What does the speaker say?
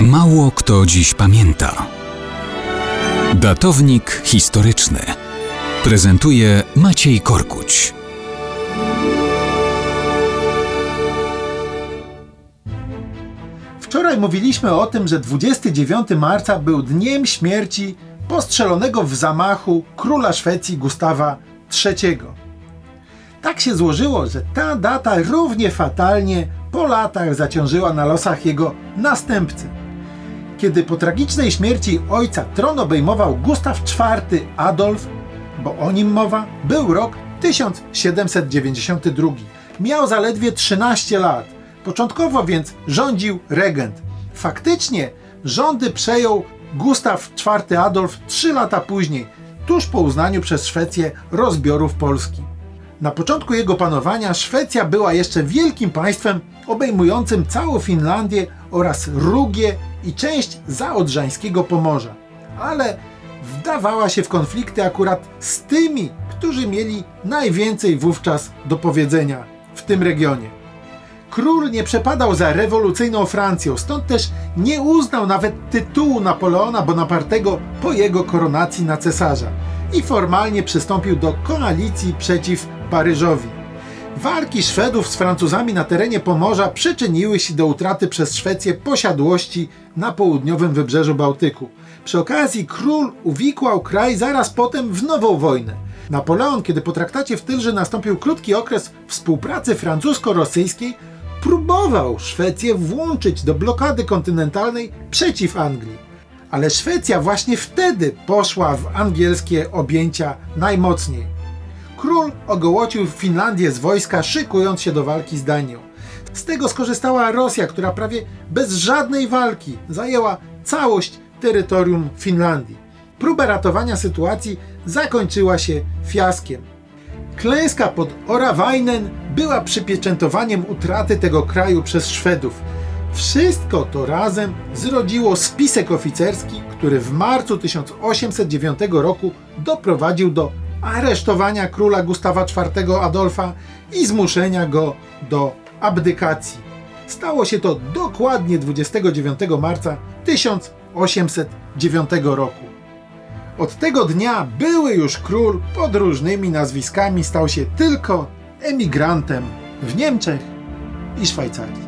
Mało kto dziś pamięta. Datownik historyczny prezentuje Maciej Korkuć. Wczoraj mówiliśmy o tym, że 29 marca był dniem śmierci postrzelonego w zamachu króla Szwecji Gustawa III. Tak się złożyło, że ta data równie fatalnie po latach zaciążyła na losach jego następcy. Kiedy po tragicznej śmierci ojca tron obejmował Gustaw IV Adolf, bo o nim mowa, był rok 1792. Miał zaledwie 13 lat. Początkowo więc rządził regent. Faktycznie rządy przejął Gustaw IV Adolf trzy lata później, tuż po uznaniu przez Szwecję rozbiorów Polski. Na początku jego panowania Szwecja była jeszcze wielkim państwem obejmującym całą Finlandię oraz Rugię i część zaodrzańskiego Pomorza. Ale wdawała się w konflikty akurat z tymi, którzy mieli najwięcej wówczas do powiedzenia w tym regionie. Król nie przepadał za rewolucyjną Francją, stąd też nie uznał nawet tytułu Napoleona Bonapartego po jego koronacji na cesarza i formalnie przystąpił do koalicji przeciw Paryżowi. Walki Szwedów z Francuzami na terenie Pomorza przyczyniły się do utraty przez Szwecję posiadłości na południowym wybrzeżu Bałtyku. Przy okazji król uwikłał kraj zaraz potem w nową wojnę. Napoleon, kiedy po traktacie w Tylży nastąpił krótki okres współpracy francusko-rosyjskiej, próbował Szwecję włączyć do blokady kontynentalnej przeciw Anglii. Ale Szwecja właśnie wtedy poszła w angielskie objęcia najmocniej. Król ogołocił Finlandię z wojska, szykując się do walki z Danią. Z tego skorzystała Rosja, która prawie bez żadnej walki zajęła całość terytorium Finlandii. Próba ratowania sytuacji zakończyła się fiaskiem. Klęska pod Orawajnen była przypieczętowaniem utraty tego kraju przez Szwedów. Wszystko to razem zrodziło spisek oficerski, który w marcu 1809 roku doprowadził do aresztowania króla Gustawa IV Adolfa i zmuszenia go do abdykacji. Stało się to dokładnie 29 marca 1809 roku. Od tego dnia były już król pod różnymi nazwiskami stał się tylko emigrantem w Niemczech i Szwajcarii.